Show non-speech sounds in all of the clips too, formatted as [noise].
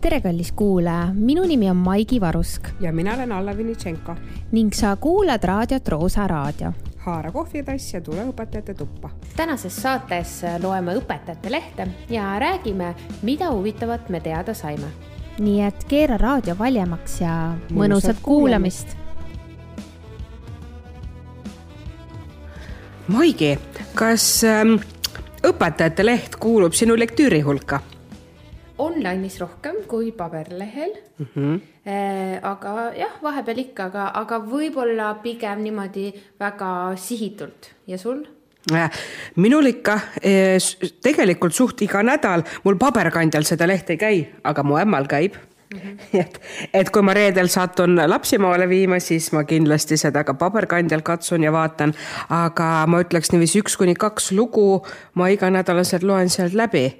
tere, kallis kuulaja, minu nimi on Maigi Varusk ja mina olen Alla Vinitšenko. ning sa kuulad raadiot Roosa Raadio. haara kohvitass ja tule õpetajate tuppa. tänases saates loeme õpetajate lehte ja räägime, mida huvitavat me teada saime. nii et keera raadio valjemaks ja mõnusat, mõnusat kuulamist. Maigi, kas ähm, õpetajate leht kuulub sinu lektüüri hulka? Online'is rohkem kui paberlehel mm. -hmm. aga jah, vahepeal ikka, aga, aga võib-olla pigem niimoodi väga sihitult ja sul? Äh, minul ikka äh, tegelikult suht iga nädal, mul paberkandjal seda lehte ei käi, aga mu ämmal käib Mm -hmm. [laughs] et, et kui ma reedel satun lapsi maale viima, siis ma kindlasti seda ka paberkandjal katsun ja vaatan, aga ma ütleks niiviisi üks kuni kaks lugu ma iganädalaselt loen sealt läbi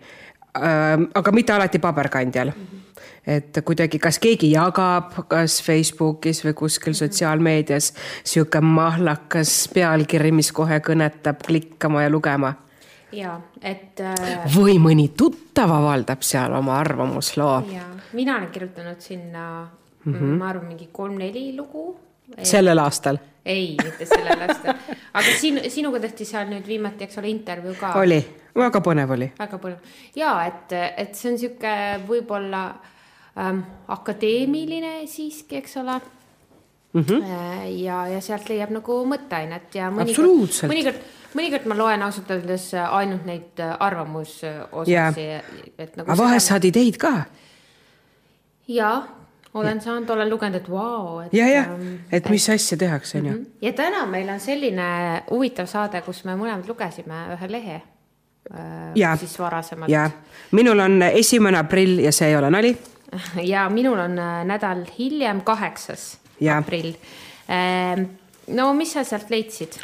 aga mitte alati paberkandjal mm. -hmm et kuidagi, kas keegi jagab, kas Facebookis või kuskil sotsiaalmeedias sihuke mahlakas pealkiri, mis kohe kõnetab klikkama ja lugema. ja, et äh.... või mõni tuttav avaldab seal oma arvamusloo. mina olen kirjutanud sinna mm, -hmm. ma arvan, mingi kolm-neli lugu. Sellel aastal? ei, mitte sellel aastal, aga sinu, sinuga tehti seal nüüd viimati, eks ole, intervjuu ka. oli väga põnev oli. väga põnev ja et, et see on sihuke võib-olla ähm, akadeemiline siiski, eks ole mm. -hmm. ja, ja sealt leiab nagu mõtteainet ja mõnikord, mõnikord, mõnikord ma loen ausalt öeldes ainult neid arvamusosasid. Nagu aga vahest saad ideid ka. ja olen ja. saanud, olen lugenud, et vau wow,. ja, jah, ähm, et mis et, asja tehakse, on ju. Mhm. ja täna meil on selline huvitav saade, kus me mõlemad lugesime ühe lehe Äh, ja, siis varasemalt. ja, minul on esimene aprill ja see ei ole nali. [laughs] ja minul on äh, nädal hiljem, kaheksas aprill ähm, no mis sa sealt leidsid?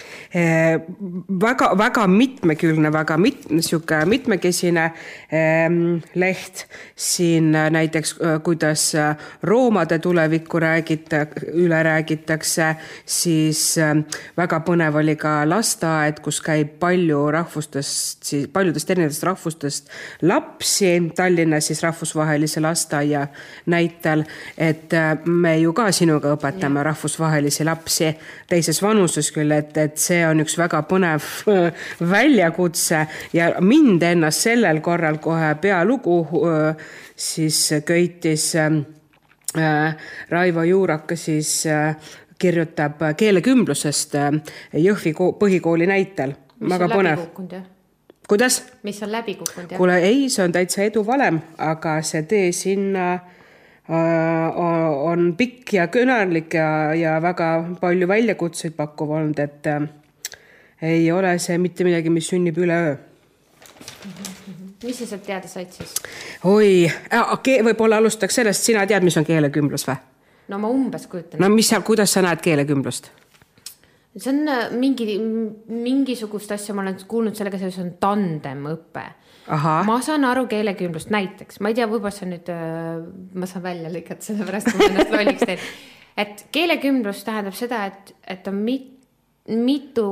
väga-väga mitmekülgne, väga mit-, niisugune mitmekesine ähm, leht. siin äh, näiteks, äh, kuidas äh, roomade tulevikku räägita, üle räägitakse, siis ähm, väga põnev oli ka lasteaed, kus käib palju rahvustest, siis paljudest erinevatest rahvustest lapsi Tallinnas siis rahvusvahelise lasteaia näitel. et me ju ka sinuga õpetame ja. rahvusvahelisi lapsi teises vanuses küll, et, et see on üks väga põnev äh, [laughs] väljakutse ja mind ennast sellel korral kohe pealugu äh, siis köitis äh, Raivo Juuraka siis kirjutab keelekümblusest Jõhvi põhikooli näitel. väga põnev. kuidas? mis on läbi kukkunud? kuule, ei, see on täitsa eduvalem, aga see tee sinna Äh, on pikk ja kõnelik ja, ja väga palju väljakutseid pakkuv olnud, et äh, ei ole see mitte midagi, mis sünnib üleöö mis sa sealt teada said siis? oi, võib-olla alustaks sellest, sina tead, mis on keelekümblus või? no ma umbes kujutan. no mis seal, kuidas sa näed keelekümblust? See on äh, mingi, mingisugust asja ma olen kuulnud sellega seoses on tandemõpe ma saan aru keelekümblust, näiteks, ma ei tea, võib-olla see nüüd, äh, ma saan välja lõigata, sellepärast ma ennast lolliks teen. et keelekümblus tähendab seda, et, et on mit, mitu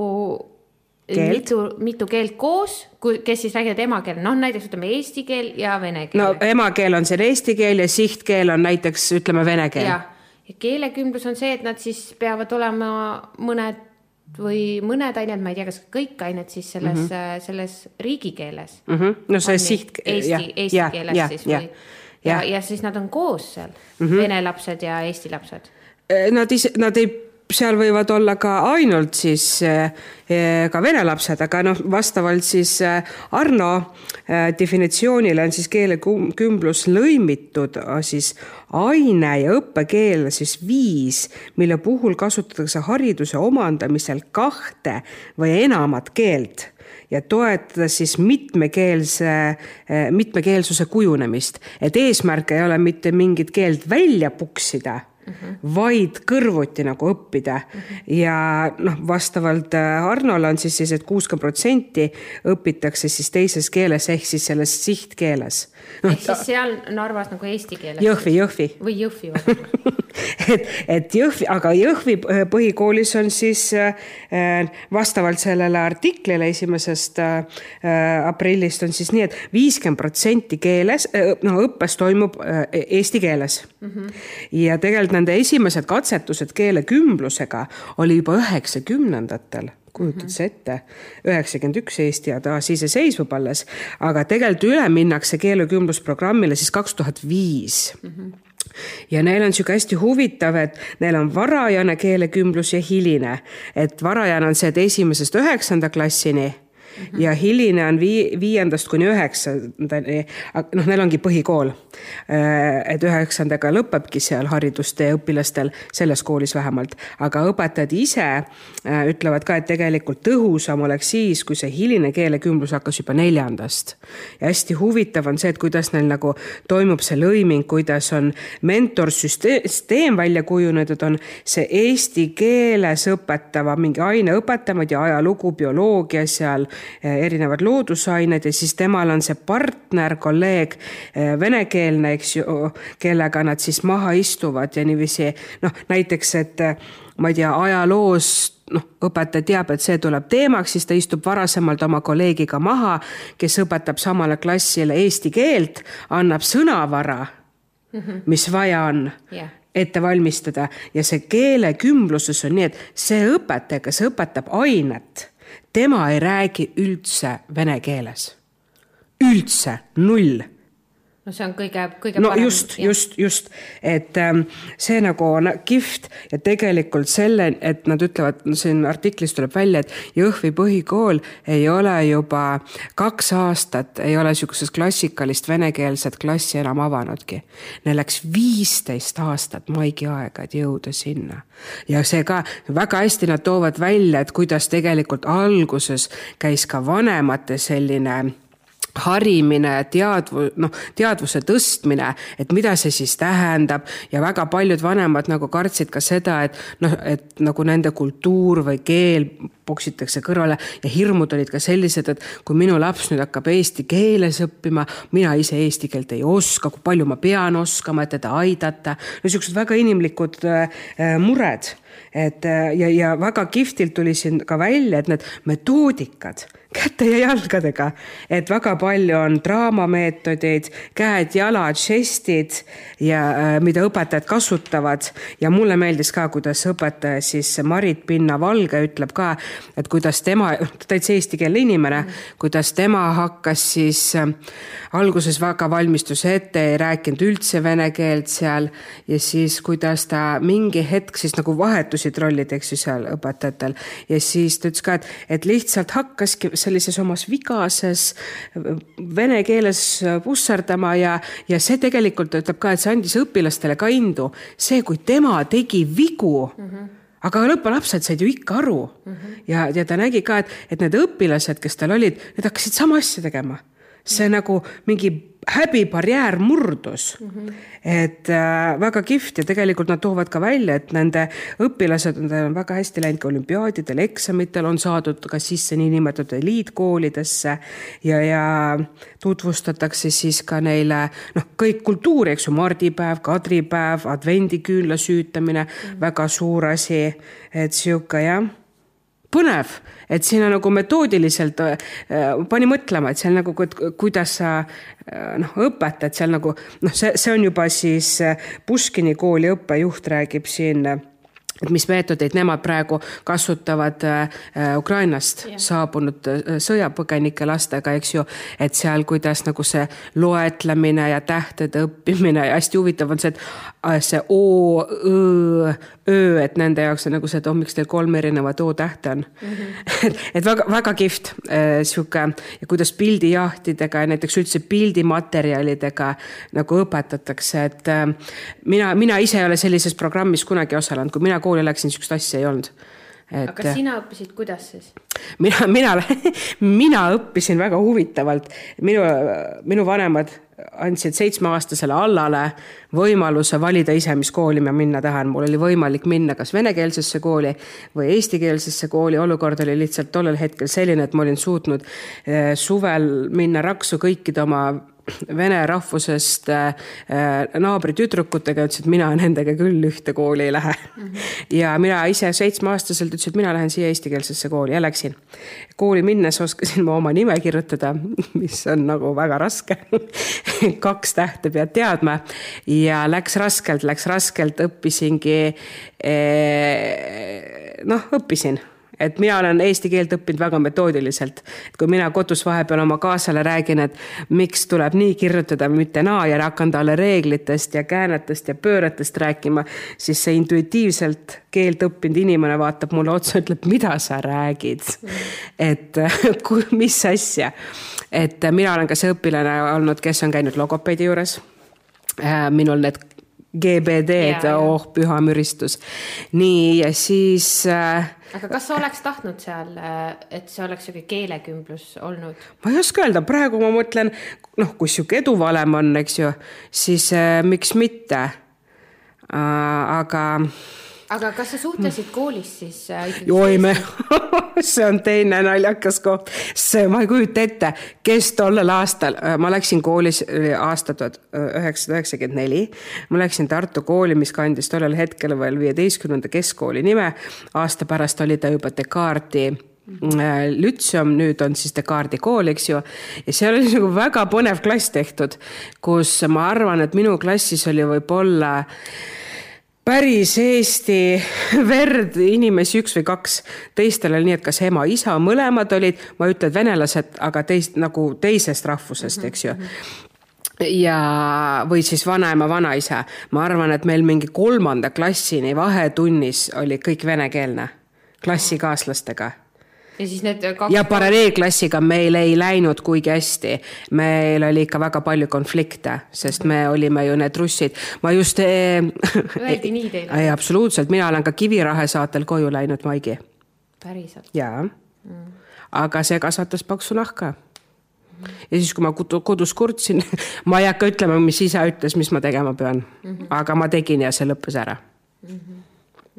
Keelt. mitu, mitu keelt koos, kes siis räägivad emakeele, noh näiteks ütleme eesti keel ja vene keel. no emakeel on seal eesti keel ja sihtkeel on näiteks ütleme vene keel. ja keelekümblus on see, et nad siis peavad olema mõned või mõned ained, ma ei tea, kas kõik ained siis selles mm, -hmm. selles riigikeeles mm. -hmm. no see siht. Eesti, eesti ja, keeles ja, siis või? ja, ja, ja siis nad on koos seal mm, -hmm. vene lapsed ja eesti lapsed. Äh, nad ise, nad ei seal võivad olla ka ainult siis eh, eh, ka vene lapsed, aga noh, vastavalt siis eh, Arno definitsioonile on siis keelekümblus lõimitud siis aine ja õppekeel siis viis, mille puhul kasutatakse hariduse omandamisel kahte või enamat keelt ja toetada siis mitmekeelse, mitmekeelsuse kujunemist, et eesmärk ei ole mitte mingit keelt välja puksida Mm -hmm. vaid kõrvuti nagu õppida mm. -hmm. ja noh, vastavalt äh, Arnole on siis siis, et kuuskümmend protsenti õpitakse siis teises keeles ehk siis selles sihtkeeles no,. ehk siis seal Narvas nagu eesti keeles? Jõhvi, Jõhvi. või Jõhvi [laughs] et, et Jõhvi, aga Jõhvi põhikoolis on siis äh, vastavalt sellele artiklile esimesest äh, aprillist on siis nii et, et viiskümmend protsenti keeles, no õppes toimub eesti keeles mm. -hmm. ja tegelikult nende esimesed katsetused keelekümblusega oli juba üheksakümnendatel kujutad sa ette, üheksakümmend üks Eesti ja taasiseseisvub alles, aga tegelikult üle minnakse keelekümblusprogrammile siis kaks tuhat viis ja neil on niisugune hästi huvitav, et neil on varajane keelekümblus ja hiline. et varajane on see, et esimesest üheksanda klassini. Ja hiline on vii-, viiendast kuni üheksandani, noh, neil ongi põhikool. Äh, et üheksandaga lõpebki seal haridustee õpilastel, selles koolis vähemalt, aga õpetajad ise äh, ütlevad ka, et tegelikult tõhusam oleks siis, kui see hiline keelekümblus hakkas juba neljandast. ja hästi huvitav on see, et kuidas neil nagu toimub see lõiming, kuidas on mentorsüsteem välja kujunenud, on see eesti keeles õpetava mingi aine õpetamad ja ajalugu, bioloogia seal erinevad loodusained ja siis temal on see partner, kolleeg, eh, venekeelne, eks ju, kellega nad siis maha istuvad ja niiviisi noh, näiteks, et eh, ma ei tea, ajaloos noh, õpetaja teab, et see tuleb teemaks, siis ta istub varasemalt oma kolleegiga maha, kes õpetab samale klassile eesti keelt, annab sõnavara mm, -hmm. mis vaja on yeah ette valmistada ja see keelekümbluses on nii, et see õpetaja, kes õpetab ainet tema ei räägi üldse vene keeles. üldse, null no see on kõige, kõige no parem. just, just, just, et ähm, see nagu on kihvt ja tegelikult selle, et nad ütlevad, no siin artiklis tuleb välja, et Jõhvi põhikool ei ole juba kaks aastat, ei ole niisugusest klassikalist venekeelset klassi enam avanudki. Neil läks viisteist aastat maigi aega, et jõuda sinna. ja see ka väga hästi nad toovad välja, et kuidas tegelikult alguses käis ka vanemate selline harimine, teadvu-, noh, teadvuse tõstmine, et mida see siis tähendab ja väga paljud vanemad nagu kartsid ka seda, et noh, et nagu nende kultuur või keel poksitakse kõrvale ja hirmud olid ka sellised, et kui minu laps nüüd hakkab eesti keeles õppima, mina ise eesti keelt ei oska, kui palju ma pean oskama, et teda aidata. no niisugused väga inimlikud äh, äh mured, et äh, ja, ja väga kihvtilt tuli siin ka välja, et need metoodikad käte ja jalgadega, et väga palju on draamameetodeid, käed-jalad, žestid ja äh, mida õpetajad kasutavad ja mulle meeldis ka, kuidas õpetaja siis Marit Pinna-Valge ütleb ka, et kuidas tema, [laughs] täitsa eestikeelne inimene mm., kuidas tema hakkas siis äh, alguses väga valmistus ette, ei rääkinud üldse vene keelt seal ja siis, kuidas ta mingi hetk siis nagu vahetusid rollid, eks ju, seal õpetajatel ja siis ta ütles ka, et, et lihtsalt hakkaski sellises omas vigases vene keeles pusserdama ja, ja see tegelikult ütleb ka, et see andis õpilastele ka indu. see, kui tema tegi vigu mm. -hmm aga lõppelapsed said ju ikka aru mm -hmm. ja, ja ta nägi ka, et, et need õpilased, kes tal olid, need hakkasid sama asja tegema. mm -hmm. nagu mingi häbibarjäär murdus mm. -hmm. et äh, väga kihvt ja tegelikult nad toovad ka välja, et nende õpilased on, on väga hästi läinud ka olümpiaadidel, eksamitel on saadud ka sisse niinimetatud eliitkoolidesse ja, ja tutvustatakse siis ka neile noh, kõik kultuuri, eks ju, mardipäev, kadripäev, advendiküünla süütamine mm, -hmm. väga suur asi, et sihuke jah põnev, et siin on nagu metoodiliselt äh, pani mõtlema, et seal nagu, kuidas sa äh, noh, õpetad seal nagu noh, see, see on juba siis äh, Puškini kooli õppejuht räägib siin et mis meetodeid nemad praegu kasutavad äh, Ukrainast yeah. saabunud äh, sõjapõgenike lastega, eks ju. et seal, kuidas nagu see loetlemine ja tähtede õppimine ja hästi huvitav on see, et äh, see O, Õ, Ö, et nende jaoks on nagu see, et oh, miks teil kolm erinevat O tähte on mm. -hmm. et, et väga, väga kihvt äh, sihuke ja kuidas pildijahtidega ja näiteks üldse pildimaterjalidega nagu õpetatakse, et äh, mina, mina ise ei ole sellises programmis kunagi osalenud, kui mina kooli läksin, sihukest asja ei olnud et. aga sina õppisid, kuidas siis? mina, mina, [laughs] mina õppisin väga huvitavalt, minu, minu vanemad andsid seitsmeaastasele Allale võimaluse valida ise, mis kooli ma minna tahan. mul oli võimalik minna kas venekeelsesse kooli või eestikeelsesse kooli. olukord oli lihtsalt tollel hetkel selline, et ma olin suutnud eh, suvel minna raksu kõikide oma vene rahvusest äh, naabritüdrukutega, ütles, et mina nendega küll ühte kooli ei lähe mm. -hmm. ja mina ise seitsmeaastaselt ütlesin, et mina lähen siia eestikeelsesse kooli ja läksin. kooli minnes oskasin ma oma nime kirjutada, [laughs] mis on nagu väga raske [laughs] kaks tähte pead teadma ja läks raskelt, läks raskelt, õppisingi. Eh, noh, õppisin et mina olen eesti keelt õppinud väga metoodiliselt. kui mina kodus vahepeal oma kaasale räägin, et miks tuleb nii kirjutada, mitte naa ja hakkan talle reeglitest ja käänetest ja pööretest rääkima, siis see intuitiivselt keelt õppinud inimene vaatab mulle otsa, ütleb, mida sa räägid. et [laughs] mis asja, et mina olen ka see õpilane olnud, kes on käinud logopeedi juures äh, minul need GBD-d, oh püha müristus. nii, ja siis äh, aga kas sa oleks tahtnud seal, äh, et see oleks sihuke keelekümblus olnud? ma ei oska öelda, praegu ma mõtlen, noh, kui sihuke eduvalem on, eks ju, siis äh, miks mitte äh,. aga aga kas sa suhtlesid koolis siis äh, oi me [laughs] see on teine naljakas koht, see, ma ei kujuta ette, kes tollel aastal, äh, ma läksin koolis aasta tuhat üheksasada üheksakümmend neli. ma läksin Tartu kooli, mis kandis tollel hetkel veel viieteistkümnenda keskkooli nime. aasta pärast oli ta juba Descartesi äh, Lütseum, nüüd on siis Descartesi kool, eks ju. ja seal oli nagu väga põnev klass tehtud, kus ma arvan, et minu klassis oli võib-olla päris Eesti [laughs] verd inimesi üks või kaks. teistel oli nii, et kas ema-isa, mõlemad olid, ma ei ütle, et venelased, aga teist nagu teisest rahvusest, eks ju. ja, või siis vanaema, vanaisa. ma arvan, et meil mingi kolmanda klassini vahetunnis oli kõik venekeelne. Klassikaaslastega ja siis need kaks. ja paralleelklassiga meil ei läinud kuigi hästi. meil oli ikka väga palju konflikte, sest me olime ju need russid. ma just eh,. Öeldi nii teile? ei, absoluutselt, mina olen ka Kivirahe saatel koju läinud, Maigi. päriselt? jaa mm.. aga see kasvatas paksu nahka ja siis, kui ma kodus kurtsin [laughs] ma ei hakka ütlema, mis isa ütles, mis ma tegema pean mm. -hmm. aga ma tegin ja see lõppes ära mm. -hmm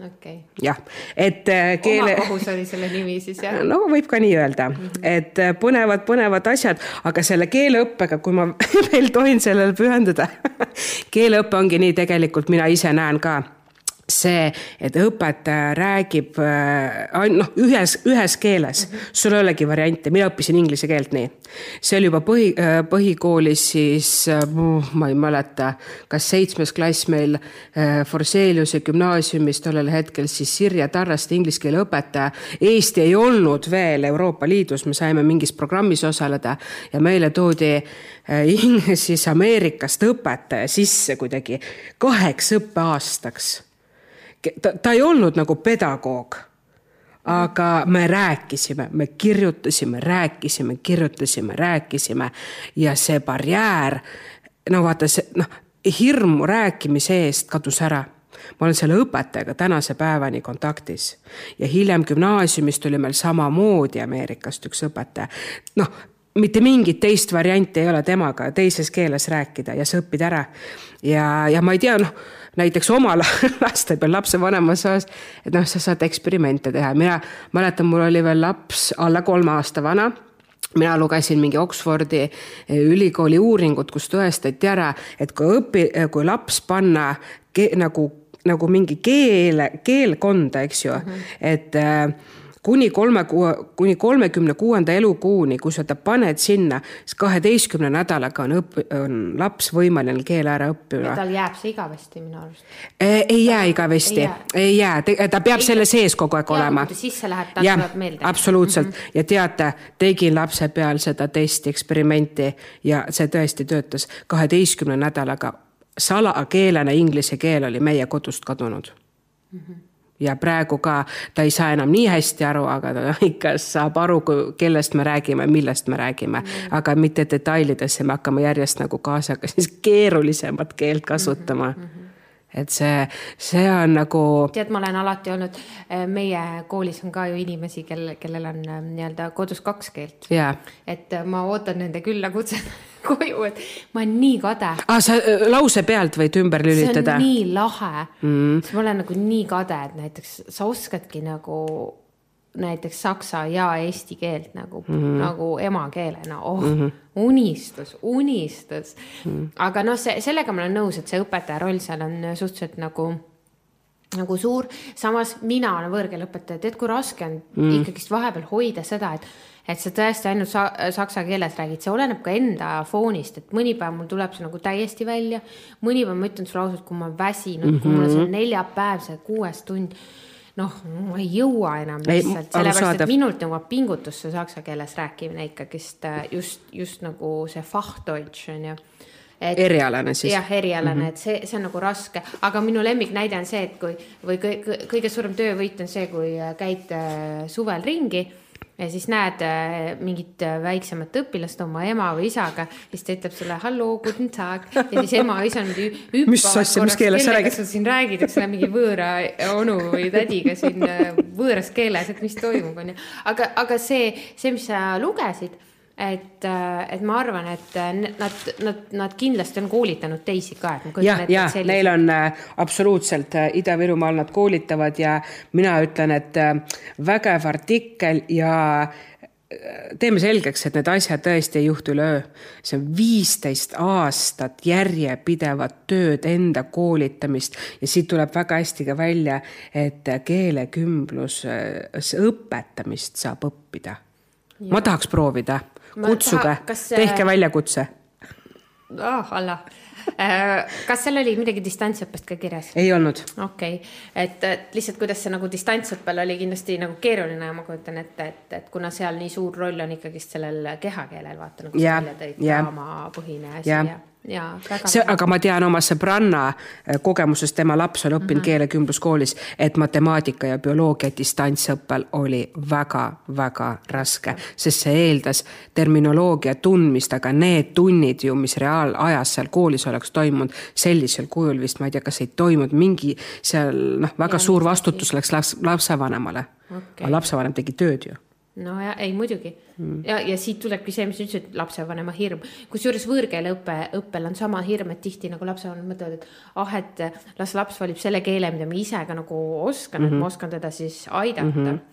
okay.. jah, et äh, keele. omakohus oli selle nimi siis jah? no võib ka nii öelda mm, -hmm. et äh, põnevad, põnevad asjad, aga selle keeleõppega, kui ma [laughs] veel tohin sellele pühenduda [laughs] keeleõpe ongi nii, tegelikult mina ise näen ka see, et õpetaja räägib äh, noh, ühes, ühes keeles mm, -hmm. sul ei olegi variante, mina õppisin inglise keelt nii. see oli juba põhi, äh, põhikoolis siis, äh, ma ei mäleta, kas seitsmes klass meil Forseliuse gümnaasiumis tollel hetkel siis Sirje Tarraste inglise keele õpetaja. Eesti ei olnud veel Euroopa Liidus, me saime mingis programmis osaleda ja meile toodi siis Ameerikast õpetaja sisse kuidagi kaheks õppeaastaks ta, ta ei olnud nagu pedagoog. aga me rääkisime, me kirjutasime, rääkisime, kirjutasime, rääkisime ja see barjäär, no vaata see, noh, hirm rääkimise eest kadus ära ma olen selle õpetajaga tänase päevani kontaktis ja hiljem gümnaasiumis tuli meil samamoodi Ameerikast üks õpetaja. noh, mitte mingit teist varianti ei ole temaga teises keeles rääkida ja sa õpid ära. ja, ja ma ei tea, noh näiteks oma [laughs] laste peal lapsevanemas osas, et noh, sa saad eksperimente teha, mina mäletan, mul oli veel laps alla kolme aasta vana mina lugesin mingi Oxfordi eh, ülikooli uuringut, kus tõestati ära, et kui õpi-, kui laps panna ke, nagu, nagu mingi keele, keelkonda, eks ju mm, -hmm. et äh, kuni kolme, kuni kolmekümne kuuenda elukuuni, kui sa ta paned sinna, siis kaheteistkümne nädalaga on õpp-, on laps võimeline keele ära õppima. tal jääb see igavesti minu arust. ei jää igavesti, ei jää, ta peab ei, selle sees kogu aeg olema. kui ta sisse läheb, tal tuleb meelde. absoluutselt mm -hmm. ja teate, tegin lapse peal seda testi, eksperimenti ja see tõesti töötas. kaheteistkümne nädalaga salakeelena inglise keel oli meie kodust kadunud mm. -hmm ja praegu ka ta ei saa enam nii hästi aru, aga ta [laughs] ikka saab aru, kellest me räägime, millest me räägime mm, -hmm. aga mitte detailidesse, me hakkame järjest nagu kaasaga siis keerulisemat keelt kasutama mm. -hmm et see, see on nagu. tead, ma olen alati olnud, eh, meie koolis on ka ju inimesi, kel, kellel on eh, nii-öelda kodus kaks keelt yeah.. et ma ootan nende küllakutset [laughs] [laughs] koju, et ma olen nii kade ah,. sa lause pealt võid ümber lülitada? see on nii lahe mm., siis ma olen nagu nii kade, et näiteks sa oskadki nagu näiteks saksa ja eesti keelt nagu mm, -hmm. nagu emakeelena, oh mm, -hmm. unistus, unistus mm. -hmm. aga noh, see, sellega ma olen nõus, et see õpetaja roll seal on suhteliselt nagu nagu suur, samas mina olen võõrkeeleõpetaja, tead, kui raske on mm. ikkagist vahepeal hoida seda, et, et sa tõesti ainult sa, saksa keeles räägid, see oleneb ka enda foonist, et mõni päev mul tuleb see nagu täiesti välja. mõni päev ma ütlen sulle ausalt, kui ma olen väsinud mm, -hmm. kui mul on see mhm. neljapäev, see kuues tund noh, ma ei jõua enam lihtsalt, sellepärast et minult nõuab pingutust see saksa keeles rääkimine ikkagist äh, just, just nagu see Fachdeutsch on ju et, erialane siis? jah, erialane mm, -hmm. et see, see on nagu raske, aga minu lemmiknäide on see, et kui või kõige, suurem töövõit on see, kui äh, käid äh, suvel ringi ja siis näed äh, mingit väiksemat õpilast oma ema või isaga, siis ta ütleb sulle halloo, guten tag ja siis ema ja isa niimoodi hüppavad. mis asja, mis keeles sa räägid? siin räägid, eks ole, mingi võõra onu või tädiga siin võõras keeles, et mis toimub, onju. aga, aga see, see, mis sa lugesid et, äh, et ma arvan, et äh, nad, nad, nad kindlasti on koolitanud teisi ka. jah, ja sellised... neil on äh, absoluutselt Ida-Virumaal nad koolitavad ja mina ütlen, et vägev artikkel ja teeme selgeks, et need asjad tõesti ei juhtu üleöö. see on viisteist aastat järjepidevat tööd, enda koolitamist ja siit tuleb väga hästi ka välja, et keelekümbluse õpetamist saab õppida. ma tahaks proovida kutsuge, tehke väljakutse. oh Allah äh, kas seal oli midagi distantsõppest ka kirjas? ei olnud. okei okay., et, et lihtsalt, kuidas see nagu distantsõppel oli kindlasti nagu keeruline, ma kujutan ette, et, et kuna seal nii suur roll on ikkagist sellel kehakeelel, vaata nagu sa välja tõid, draamapõhine asi ja, ja. See, aga ma tean oma sõbranna äh, kogemusest, tema laps on õppinud mm -hmm. keelekümbluskoolis, et matemaatika ja bioloogia distantsõppel oli väga-väga raske, sest see eeldas terminoloogia tundmist, aga need tunnid ju, mis reaalajas seal koolis oleks toimunud, sellisel kujul vist, ma ei tea, kas ei toimunud mingi seal noh, väga ja, suur vastutus läks laps, lapsevanemale. Okay.. aga lapsevanem tegi tööd ju no ja ei muidugi mm. ja, ja siit tulebki see, mis sa ütlesid, lapsevanema hirm. kusjuures võõrkeeleõpe, õppel on sama hirm, et tihti nagu lapsevanemad mõtlevad, et ah, et las laps valib selle keele, mida ma ise ka nagu oskan mm, -hmm. et ma mhm. oskan teda siis aidata mm. -hmm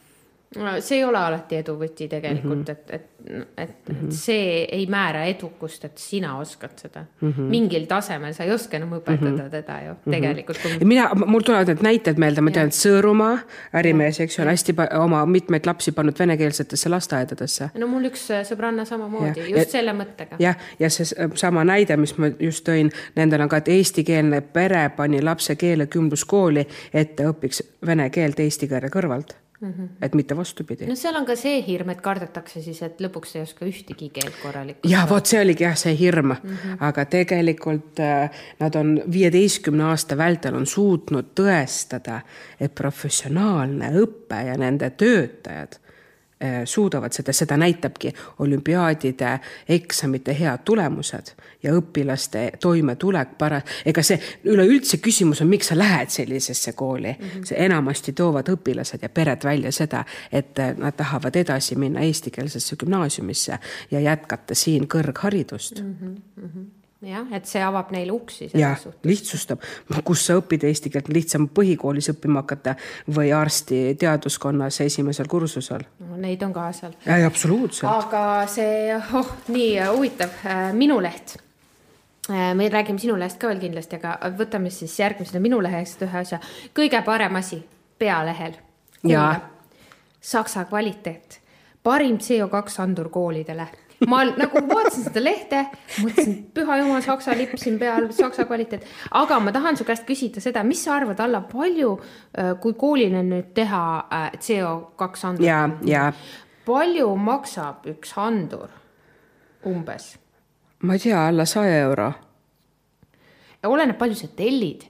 see ei ole alati edu võti tegelikult mm, -hmm. et, et, et, mm -hmm. see ei määra edukust, et sina oskad seda mm. -hmm. mingil tasemel sa ei oska enam õpetada mm -hmm. teda ju mhm. tegelikult kui.... mina, mul tulevad need näited meelde, ma tean, et Sõõrumaa ärimees, eks ju, on hästi oma mitmeid lapsi pannud venekeelsetesse lasteaedadesse. no mul üks äh, sõbranna samamoodi, just ja, selle mõttega. jah, ja see sama näide, mis ma just tõin, nendel on ka, et eestikeelne pere pani lapse keelekümbluskooli, et ta õpiks vene keelt eesti keele kõrvalt mm. -hmm. et mitte vastupidi. no seal on ka see hirm, et kardetakse siis, et lõpuks ei oska ühtegi keelt korralikult. ja vot see oligi jah, see hirm mm, -hmm. aga tegelikult äh, nad on viieteistkümne aasta vältel on suutnud tõestada, et professionaalne õpe ja nende töötajad suudavad seda, seda näitabki olümpiaadide, eksamite head tulemused ja õpilaste toimetulek para-, ega see üleüldse küsimus on, miks sa lähed sellisesse kooli mm. -hmm. see enamasti toovad õpilased ja pered välja seda, et äh, nad tahavad edasi minna eestikeelsesse gümnaasiumisse ja jätkata siin kõrgharidust mm. -hmm jah, et see avab neile uksi. jah, lihtsustab, kus sa õpid eesti keelt, lihtsam põhikoolis õppima hakata või arstiteaduskonnas esimesel kursusel no,. Neid on ka seal. jaa, absoluutselt. aga see, oh, nii huvitav, Minu Leht me räägime Sinu Lehest ka veel kindlasti, aga võtame siis järgmisena Minu Lehest ühe asja. kõige parem asi pealehel. Saksa kvaliteet, parim CO2 andur koolidele ma nagu vaatasin seda lehte, mõtlesin, püha jumal, saksa lipp siin peal, saksa kvaliteet. aga ma tahan su käest küsida seda, mis sa arvad, Alla, palju, äh, kui koolile nüüd teha äh, CO2 andur. ja, ja. palju maksab üks andur umbes? ma ei tea, alla saja euro oleneb, palju sa tellid.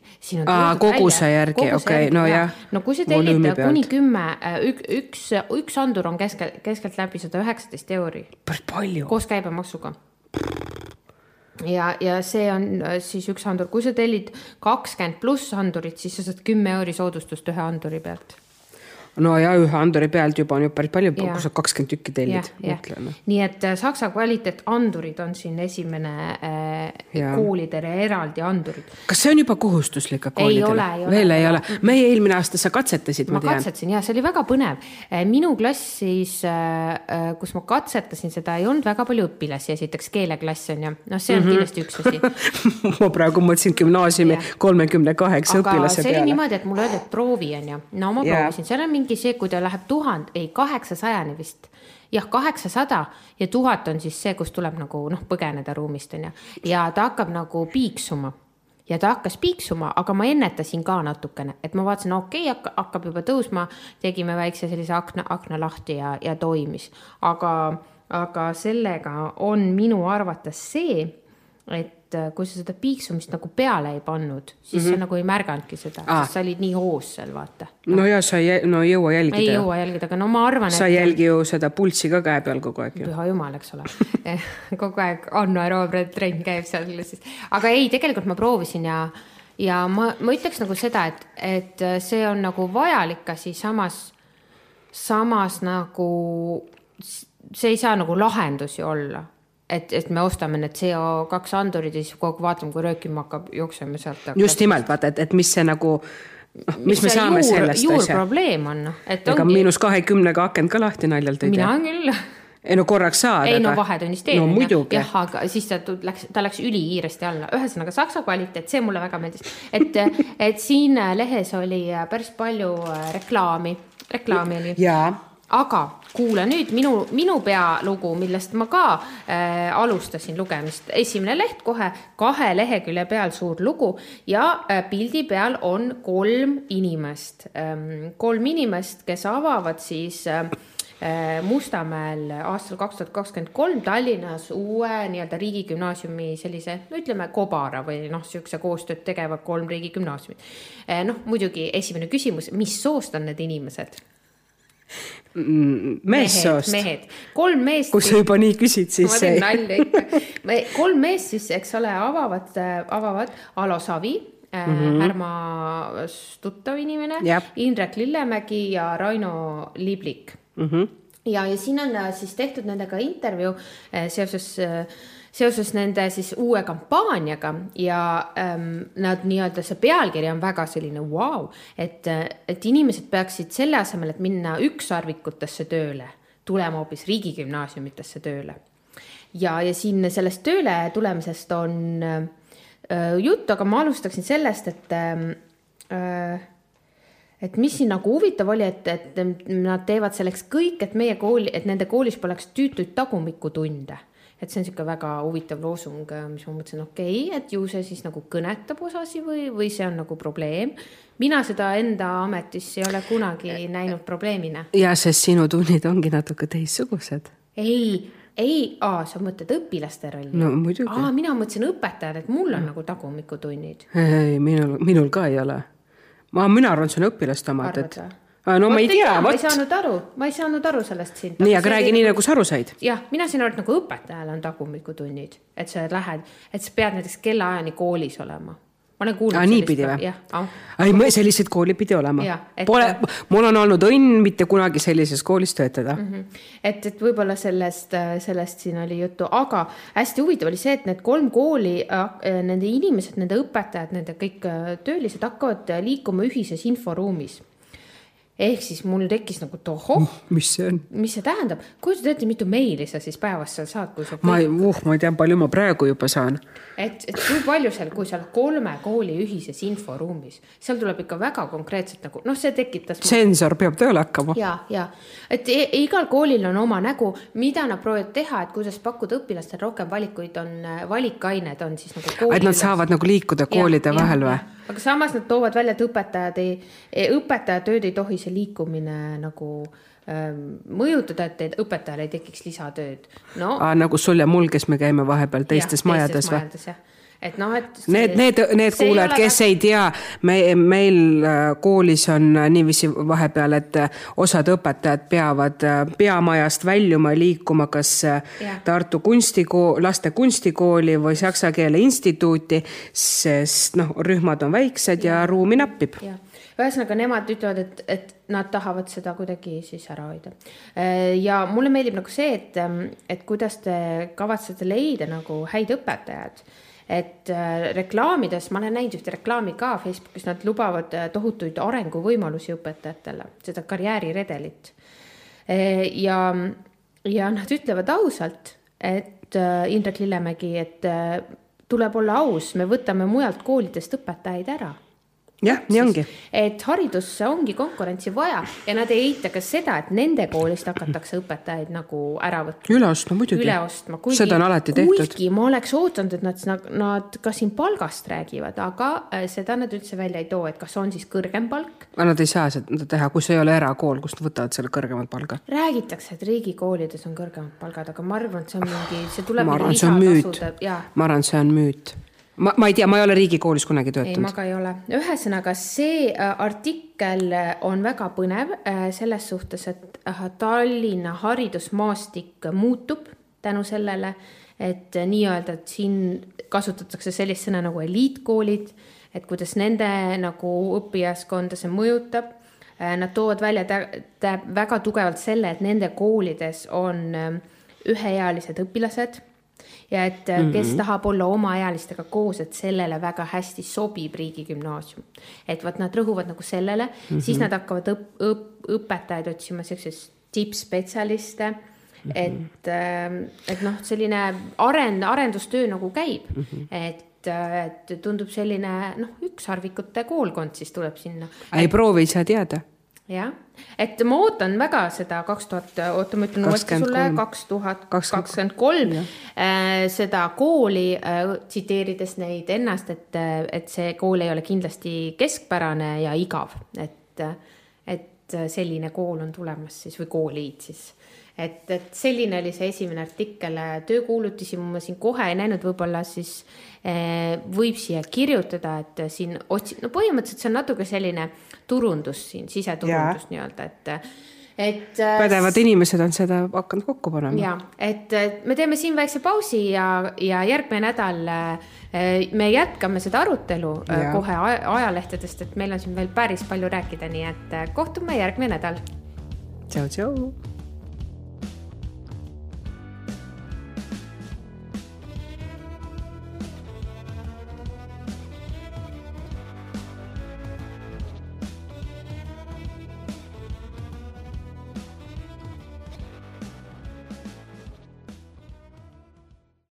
Koguse järgi, okei okay,, no jah. no kui sa tellid kuni kümme, äh, üks, üks andur on keskel, keskeltläbi sada üheksateist euri. päris palju. koos käibemaksuga. ja, ja see on äh, siis üks andur, kui sa tellid kakskümmend pluss andurit, siis sa saad kümme euri soodustust ühe anduri pealt no ja ühe anduri pealt juba on ju päris palju, kui sa kakskümmend tükki tellid, nii et äh, saksa kvaliteetandurid on siin esimene äh, koolidele eraldi andurid. kas see on juba kohustuslik ka koolidele? veel ei ole, meie eelmine aasta sa katsetasid, ma, ma tean. katsetasin ja see oli väga põnev. Äh, minu klassis, äh, kus ma katsetasin seda, ei olnud väga palju õpilasi, esiteks keeleklass on ju, noh, see on mm -hmm. kindlasti üks asi [laughs] ma praegu mõtlesin gümnaasiumi kolmekümne kaheksa õpilase peale. see oli niimoodi, et mulle öeldi, et proovi on ju, no ma proovisin, seal on mingi mingi see, kui ta läheb tuhande, ei kaheksasajani vist jah, kaheksasada ja tuhat on siis see, kus tuleb nagu noh, põgeneda ruumist on ju. ja ta hakkab nagu piiksuma ja ta hakkas piiksuma, aga ma ennetasin ka natukene, et ma vaatasin, okei okay,, hakkab juba tõusma, tegime väikse sellise akna, akna lahti ja, ja toimis. aga, aga sellega on minu arvates see, et et äh, kui sa seda piiksumist nagu peale ei pannud, siis mm -hmm. sa mhm. nagu ei märganudki seda ah., sest sa olid nii hoos seal, vaata no.. no ja sa ei, no ei jõua jälgida. ei jõua jälgida, aga no ma arvan, et. sa ei jälgi ju seda pulssi ka käe peal kogu aeg püha jumal, eks ole [laughs] kogu aeg anaeroobne trenn käib seal siis, aga ei, tegelikult ma proovisin ja, ja ma, ma ütleks nagu seda, et, et see on nagu vajalik asi, samas, samas nagu see ei saa nagu lahendus ju olla et, et me ostame need CO2 andurid ja siis kogu aeg vaatame, kui röökima hakkab jooksema sealt. just nimelt vaata, et, et mis see nagu noh, mis, me saame juur, sellest asja. juurprobleem on, noh, et ega ongi... miinus kahekümnega akent ka lahti naljalt ei tee. mina küll ei no korraks saad. ei no vahetunnis teen no,. jah, aga siis ta läks, ta läks ülikiiresti alla, ühesõnaga saksa kvaliteet, see mulle väga meeldis, et, et siin lehes oli päris palju reklaami, reklaami oli. jaa aga kuula nüüd minu, minu pealugu, millest ma ka äh, alustasin lugemist. esimene leht kohe, kahe lehekülje peal suur lugu ja äh, pildi peal on kolm inimest ähm,. kolm inimest, kes avavad siis äh, äh Mustamäel aastal kaks tuhat kakskümmend kolm Tallinnas uue nii-öelda riigigümnaasiumi sellise, no ütleme, kobara või noh, niisuguse koostööd tegevad kolm riigigümnaasiumit. Äh, noh, muidugi esimene küsimus, mis soost on need inimesed? Meessoost. mehed, kolm meest. kui sa juba nii küsid, siis. ma teen nalja ikka. kolm meest siis, eks ole, avavad, avavad Alo Savi mm -hmm. Härma tuttav inimene, Indrek Lillemägi ja Raino Liblik mm. -hmm. ja, ja siin on äh, siis tehtud nendega intervjuu äh, seoses äh, seoses nende siis uue kampaaniaga ja ähm, nad nii-öelda see pealkiri on väga selline vau wow,, et, et inimesed peaksid selle asemel, et minna ükssarvikutesse tööle, tulema hoopis riigigümnaasiumitesse tööle. ja, ja siin sellest tööle tulemisest on äh, jutt, aga ma alustaksin sellest, et äh, et mis siin nagu huvitav oli, et, et nad teevad selleks kõik, et meie kooli, et nende koolis poleks tüütuid tagumikutunde et see on niisugune väga huvitav loosung, mis ma mõtlesin, okei okay,, et ju see siis nagu kõnetab osasi või, või see on nagu probleem. mina seda enda ametis ei ole kunagi näinud probleemina. ja sest sinu tunnid ongi natuke teistsugused. ei ei, aa, sa mõtled õpilaste rolli? no muidugi. aa, mina mõtlesin õpetajad, et mul on no. nagu tagumikutunnid. ei, minul, minul ka ei ole. ma, mina arvan, see on õpilaste omad, et no ma ei tea, vot. ma ei saanud aru, ma ei saanud aru sellest siin. nii, aga räägi nii, nagu sa aru said. jah, mina sain aru, et nagu õpetajal on tagumikutunnid, et sa lähed, et sa pead näiteks kellaajani koolis olema ma olen kuulnud. niipidi või? ei, selliseid kooli pidi olema. Et... Pole, mul on olnud õnn mitte kunagi sellises koolis töötada mm. -hmm. et, et võib-olla sellest, sellest siin oli juttu, aga hästi huvitav oli see, et need kolm kooli, äh, nende inimesed, nende õpetajad, nende kõik äh, töölised hakkavad liikuma ühises inforuumis ehk siis mul tekkis nagu tohoh. mis see on? mis see tähendab, kujutad ette, mitu meili sa siis päevas seal saad, kui sa. ma ei, uh, ma ei tea, palju ma praegu juba saan. et, et kui palju seal, kui oled kolme kooli ühises inforuumis, seal tuleb ikka väga konkreetselt nagu noh, see tekitas. sensor peab tööle hakkama. ja, ja et e igal koolil on oma nägu, mida nad proovivad teha, et kuidas pakkuda õpilastele rohkem valikuid, on valikained on siis nagu. et nad saavad nagu liikuda koolide ja, vahel või? Aga samas nad toovad välja, et õpetajad ei, õpetaja tööd ei tohi see liikumine nagu ähm, mõjutada, et, et õpetajal ei tekiks lisatööd. No.. nagu sul ja mul, kes me käime vahepeal teistes ja, majades või? Et noh, et need, need, need kuulajad, kes väga... ei tea, me, meil äh, koolis on äh, niiviisi vahepeal, et äh, osad õpetajad peavad peamajast väljuma, liikuma kas ja. Tartu kunstikool, laste kunstikooli või saksa keele instituuti, sest noh, rühmad on väiksed ja, ja ruumi nappib ühesõnaga, nemad ütlevad, et, et nad tahavad seda kuidagi siis ära hoida. Ja mulle meeldib nagu see, et, ähm, et kuidas te kavatsete leida nagu häid õpetajaid et äh, reklaamides, ma olen näinud ühte reklaami ka Facebookis, nad lubavad äh, tohutuid arenguvõimalusi õpetajatele, seda karjääriredelit. ja, ja nad ütlevad ausalt, et Indrek Lillemägi, et tuleb olla aus, me võtame mujalt koolidest õpetajaid ära jah, nii ongi. et haridusse ongi konkurentsi vaja ja nad ei eita ka seda, et nende koolist hakatakse õpetajaid nagu ära võtma. üle ostma muidugi. üle ostma. seda on alati tehtud. kuigi ma oleks ootanud, et nad, nad ka siin palgast räägivad, aga äh, seda nad üldse välja ei too, et kas on siis kõrgem palk. aga nad ei saa seda teha, kus ei ole erakool, kust nad võtavad selle kõrgemat palga. räägitakse, et riigikoolides on kõrgemad palgad, aga ma arvan, et see on mingi, see tuleb. ma arvan, see on müüt. ma arvan, see on müüt ma, ma ei tea, ma ei ole riigikoolis kunagi töötanud. ei, ma ka ei ole. ühesõnaga, see äh, artikkel on väga põnev äh, selles suhtes, et äh, Tallinna haridusmaastik muutub tänu sellele, et nii-öelda, et siin kasutatakse sellist sõna nagu eliitkoolid, et kuidas nende nagu õppijaskonda see mõjutab. Nad toovad välja väga tugevalt selle, et nende koolides on üheealised õpilased ja et mm -hmm. kes mhm. tahab olla omaealistega koos, et sellele väga hästi sobib riigigümnaasium. et vot nad rõhuvad nagu sellele mm, -hmm. siis nad hakkavad õp-, õp-, õpetajaid otsima, siukseid tippspetsialiste mm. -hmm. et, ähm, et noh, selline aren-, arendustöö nagu käib mm, -hmm. et et tundub selline noh, ükssarvikute koolkond siis tuleb sinna. ei proovi, ei saa teada jah, et ma ootan väga seda kaks tuhat, oota, ma ütlen uuesti sulle, kaks tuhat kakskümmend kolm, äh, seda kooli äh, tsiteerides neid ennast, et, et see kool ei ole kindlasti keskpärane ja igav, et, et selline kool on tulemas siis või kooliid siis. Et, et selline oli see esimene artikkel, töökuulutusi ma siin kohe ei näinud, võib-olla siis eh, võib siia kirjutada, et siin otsi-, no põhimõtteliselt see on natuke selline turundus siin, siseturundus nii-öelda, et et. Äh, pädevad inimesed on seda hakanud kokku panema. ja, et me teeme siin väikse pausi ja, ja järgmine nädal äh, me jätkame seda arutelu äh, ja. kohe ajalehtedest, et meil on siin veel päris palju rääkida, nii et kohtume järgmine nädal. tšau, tšau.